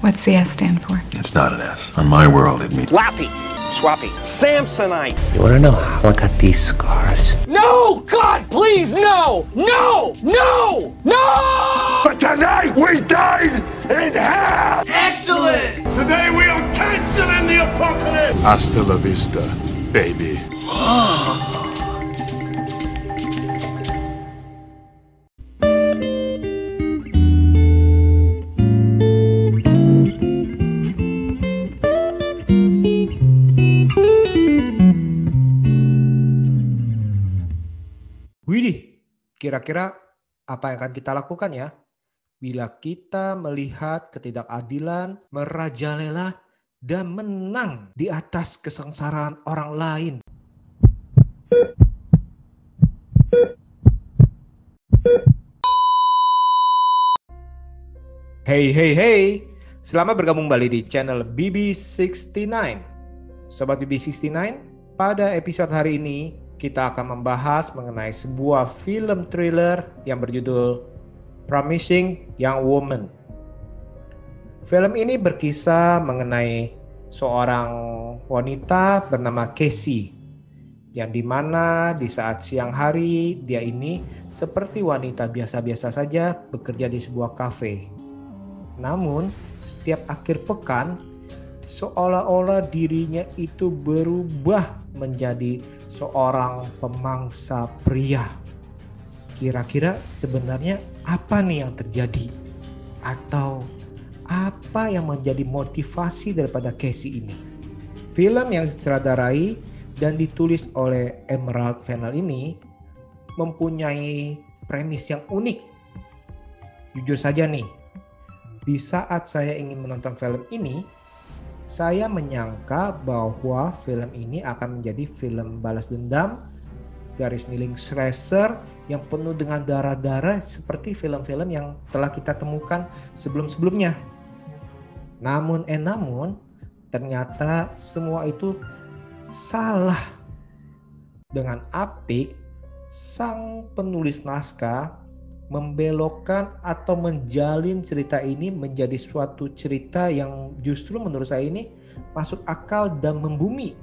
What's the S stand for? It's not an S. On my world, it means Lappy, Swappy, Samsonite. You wanna know how I got these scars? No! God, please, no! No! No! No! But tonight we dine in hell! Excellent! Today we are canceling the apocalypse! Hasta la vista, baby. Oh, kira-kira apa yang akan kita lakukan ya? Bila kita melihat ketidakadilan merajalela dan menang di atas kesengsaraan orang lain. Hey hey hey, selamat bergabung kembali di channel BB69. Sobat BB69, pada episode hari ini kita akan membahas mengenai sebuah film thriller yang berjudul Promising Young Woman. Film ini berkisah mengenai seorang wanita bernama Casey yang di mana di saat siang hari dia ini seperti wanita biasa-biasa saja bekerja di sebuah kafe. Namun setiap akhir pekan seolah-olah dirinya itu berubah menjadi seorang pemangsa pria. Kira-kira sebenarnya apa nih yang terjadi? Atau apa yang menjadi motivasi daripada Casey ini? Film yang disutradarai dan ditulis oleh Emerald Fennell ini mempunyai premis yang unik. Jujur saja nih, di saat saya ingin menonton film ini, saya menyangka bahwa film ini akan menjadi film balas dendam, garis miling slasher yang penuh dengan darah-darah seperti film-film yang telah kita temukan sebelum-sebelumnya. Namun eh namun, ternyata semua itu salah. Dengan apik, sang penulis naskah membelokkan atau menjalin cerita ini menjadi suatu cerita yang justru menurut saya ini masuk akal dan membumi.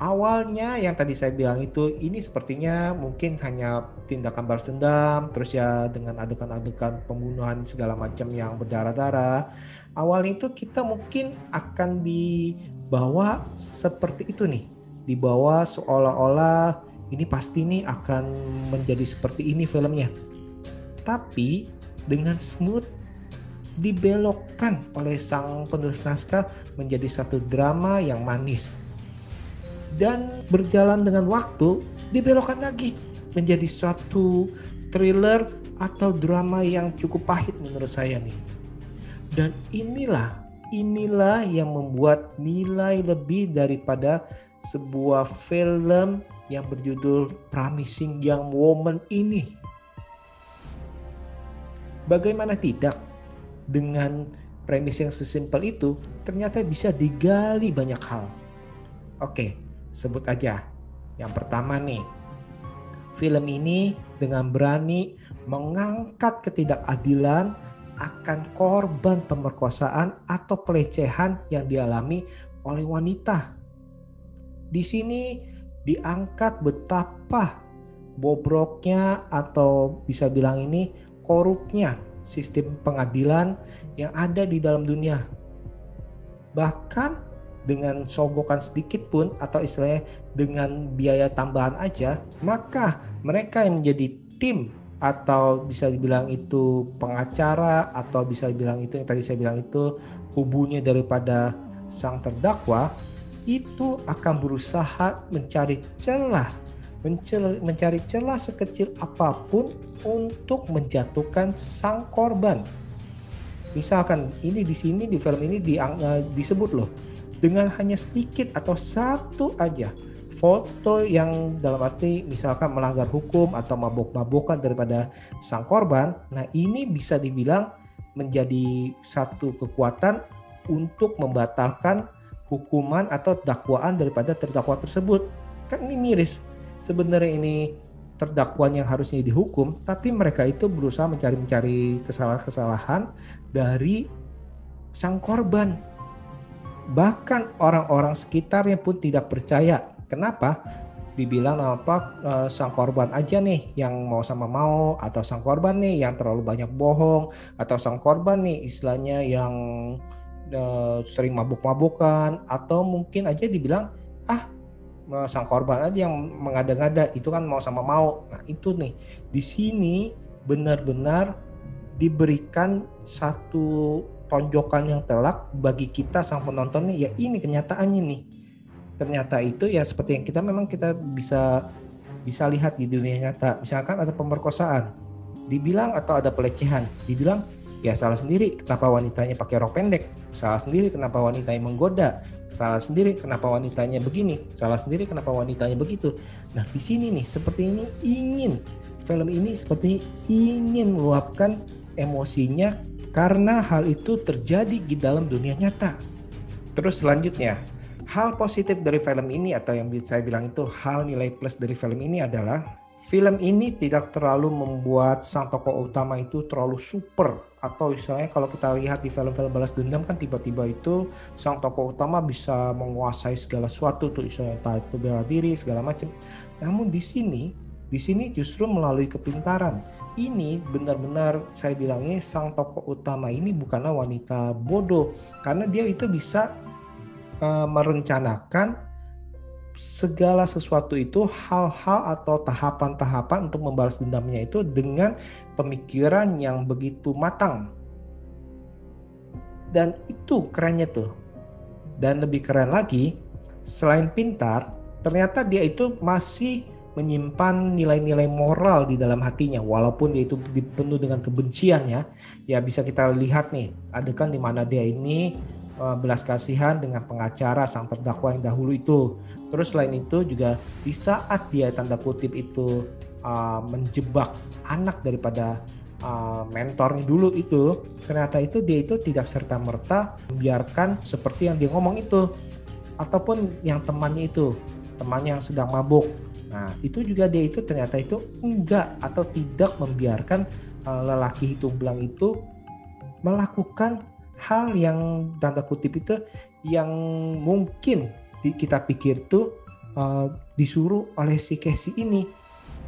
Awalnya yang tadi saya bilang itu ini sepertinya mungkin hanya tindakan balas dendam terus ya dengan adegan-adegan pembunuhan segala macam yang berdarah-darah. Awalnya itu kita mungkin akan dibawa seperti itu nih. Dibawa seolah-olah ini pasti nih akan menjadi seperti ini filmnya tapi dengan smooth dibelokkan oleh sang penulis naskah menjadi satu drama yang manis. Dan berjalan dengan waktu dibelokkan lagi menjadi suatu thriller atau drama yang cukup pahit menurut saya nih. Dan inilah inilah yang membuat nilai lebih daripada sebuah film yang berjudul Promising Young Woman ini. Bagaimana tidak dengan premis yang sesimpel itu ternyata bisa digali banyak hal. Oke, sebut aja. Yang pertama nih, film ini dengan berani mengangkat ketidakadilan akan korban pemerkosaan atau pelecehan yang dialami oleh wanita. Di sini diangkat betapa bobroknya atau bisa bilang ini korupnya sistem pengadilan yang ada di dalam dunia. Bahkan dengan sogokan sedikit pun atau istilahnya dengan biaya tambahan aja, maka mereka yang menjadi tim atau bisa dibilang itu pengacara atau bisa dibilang itu yang tadi saya bilang itu hubunnya daripada sang terdakwa itu akan berusaha mencari celah mencari celah sekecil apa pun untuk menjatuhkan sang korban. Misalkan ini di sini di film ini di, uh, disebut loh dengan hanya sedikit atau satu aja foto yang dalam arti misalkan melanggar hukum atau mabok-mabokan daripada sang korban. Nah, ini bisa dibilang menjadi satu kekuatan untuk membatalkan hukuman atau dakwaan daripada terdakwa tersebut. Kan ini miris sebenarnya ini terdakwa yang harusnya dihukum, tapi mereka itu berusaha mencari-mencari kesalahan-kesalahan dari sang korban. Bahkan orang-orang sekitarnya pun tidak percaya. Kenapa? Dibilang apa eh, sang korban aja nih yang mau sama mau atau sang korban nih yang terlalu banyak bohong atau sang korban nih istilahnya yang eh, sering mabuk-mabukan atau mungkin aja dibilang ah sang korban aja yang mengada-ngada itu kan mau sama mau. Nah, itu nih di sini benar-benar diberikan satu tonjokan yang telak bagi kita sang penonton nih ya ini kenyataannya nih ternyata itu ya seperti yang kita memang kita bisa bisa lihat di dunia nyata misalkan ada pemerkosaan dibilang atau ada pelecehan dibilang ya salah sendiri kenapa wanitanya pakai rok pendek salah sendiri kenapa wanitanya menggoda salah sendiri kenapa wanitanya begini. Salah sendiri kenapa wanitanya begitu. Nah di sini nih seperti ini ingin. Film ini seperti ingin meluapkan emosinya karena hal itu terjadi di dalam dunia nyata. Terus selanjutnya, hal positif dari film ini atau yang saya bilang itu hal nilai plus dari film ini adalah film ini tidak terlalu membuat sang tokoh utama itu terlalu super atau misalnya kalau kita lihat di film-film balas dendam kan tiba-tiba itu sang tokoh utama bisa menguasai segala sesuatu tuh misalnya entah itu bela diri segala macam. Namun di sini di sini justru melalui kepintaran. Ini benar-benar saya bilangnya sang tokoh utama ini bukanlah wanita bodoh karena dia itu bisa uh, merencanakan segala sesuatu itu hal-hal atau tahapan-tahapan untuk membalas dendamnya itu dengan pemikiran yang begitu matang. Dan itu kerennya tuh. Dan lebih keren lagi, selain pintar, ternyata dia itu masih menyimpan nilai-nilai moral di dalam hatinya walaupun dia itu dipenuh dengan kebencian ya ya bisa kita lihat nih adegan di mana dia ini belas kasihan dengan pengacara sang terdakwa yang dahulu itu. Terus selain itu juga di saat dia tanda kutip itu uh, menjebak anak daripada uh, mentornya dulu itu ternyata itu dia itu tidak serta merta membiarkan seperti yang dia ngomong itu. Ataupun yang temannya itu temannya yang sedang mabuk. Nah, itu juga dia itu ternyata itu enggak atau tidak membiarkan uh, lelaki hitung belang itu melakukan hal yang tanda kutip itu yang mungkin di, kita pikir tuh uh, disuruh oleh si Casey ini.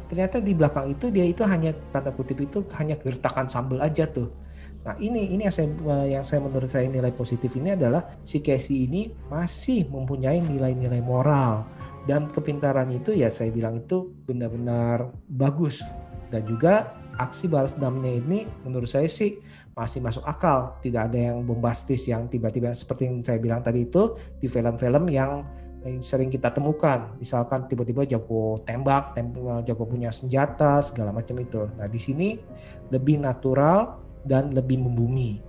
Ternyata di belakang itu dia itu hanya tanda kutip itu hanya gertakan sambal aja tuh. Nah ini ini yang saya uh, yang saya menurut saya nilai positif ini adalah si Casey ini masih mempunyai nilai-nilai moral dan kepintaran itu ya saya bilang itu benar-benar bagus dan juga aksi balas dendamnya ini menurut saya sih masih masuk akal. Tidak ada yang bombastis yang tiba-tiba seperti yang saya bilang tadi itu di film-film yang sering kita temukan. Misalkan tiba-tiba jago tembak tembak jago punya senjata segala macam itu. Nah di sini lebih natural dan lebih membumi.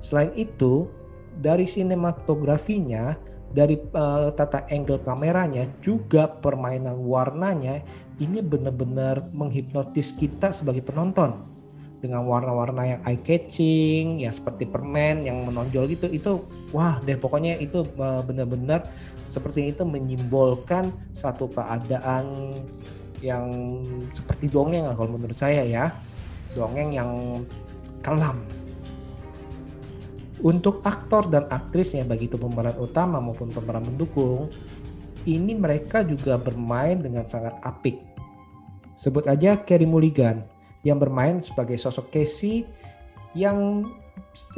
Selain itu dari sinematografinya dari uh, tata angle kameranya juga permainan warnanya ini benar-benar menghipnotis kita sebagai penonton dengan warna-warna yang eye catching ya seperti permen yang menonjol gitu itu wah deh pokoknya itu benar-benar seperti itu menyimbolkan satu keadaan yang seperti dongeng kalau menurut saya ya. Dongeng yang kelam. Untuk aktor dan aktrisnya bagi itu pemeran utama maupun pemeran mendukung, ini mereka juga bermain dengan sangat apik. Sebut aja Carey Mulligan yang bermain sebagai sosok Casey yang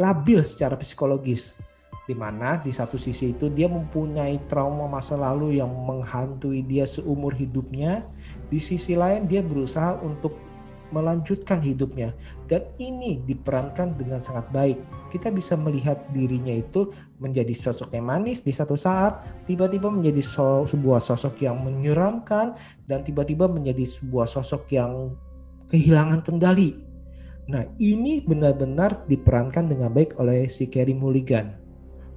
labil secara psikologis. Di mana di satu sisi itu dia mempunyai trauma masa lalu yang menghantui dia seumur hidupnya. Di sisi lain dia berusaha untuk melanjutkan hidupnya. Dan ini diperankan dengan sangat baik. Kita bisa melihat dirinya itu menjadi sosok yang manis di satu saat tiba-tiba menjadi so, sebuah sosok yang menyeramkan dan tiba-tiba menjadi sebuah sosok yang kehilangan kendali. Nah ini benar-benar diperankan dengan baik oleh si Kerry Mulligan.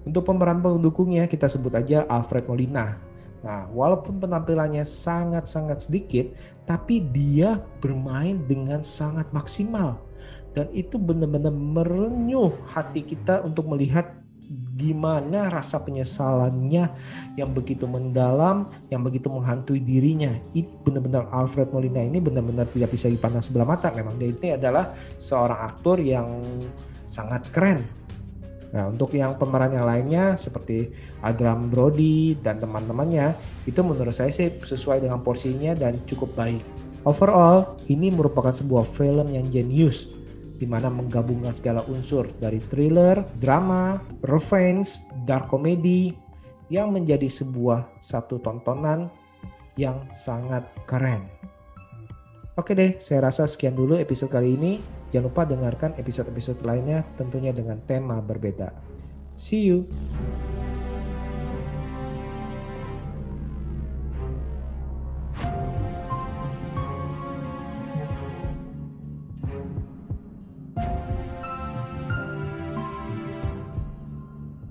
Untuk pemeran pendukungnya kita sebut aja Alfred Molina. Nah, walaupun penampilannya sangat-sangat sedikit, tapi dia bermain dengan sangat maksimal dan itu benar-benar merenyuh hati kita untuk melihat gimana rasa penyesalannya yang begitu mendalam, yang begitu menghantui dirinya. Ini benar-benar Alfred Molina ini benar-benar tidak bisa dipandang sebelah mata. Memang dia ini adalah seorang aktor yang sangat keren. Nah, untuk yang pemeran yang lainnya seperti Adrian Brody dan teman-temannya, itu menurut saya sih sesuai dengan porsinya dan cukup baik. Overall, ini merupakan sebuah film yang jenius di mana menggabungkan segala unsur dari thriller, drama, revenge, dark comedy yang menjadi sebuah satu tontonan yang sangat keren. Oke deh, saya rasa sekian dulu episode kali ini. Jangan lupa dengarkan episode-episode lainnya tentunya dengan tema berbeda. See you.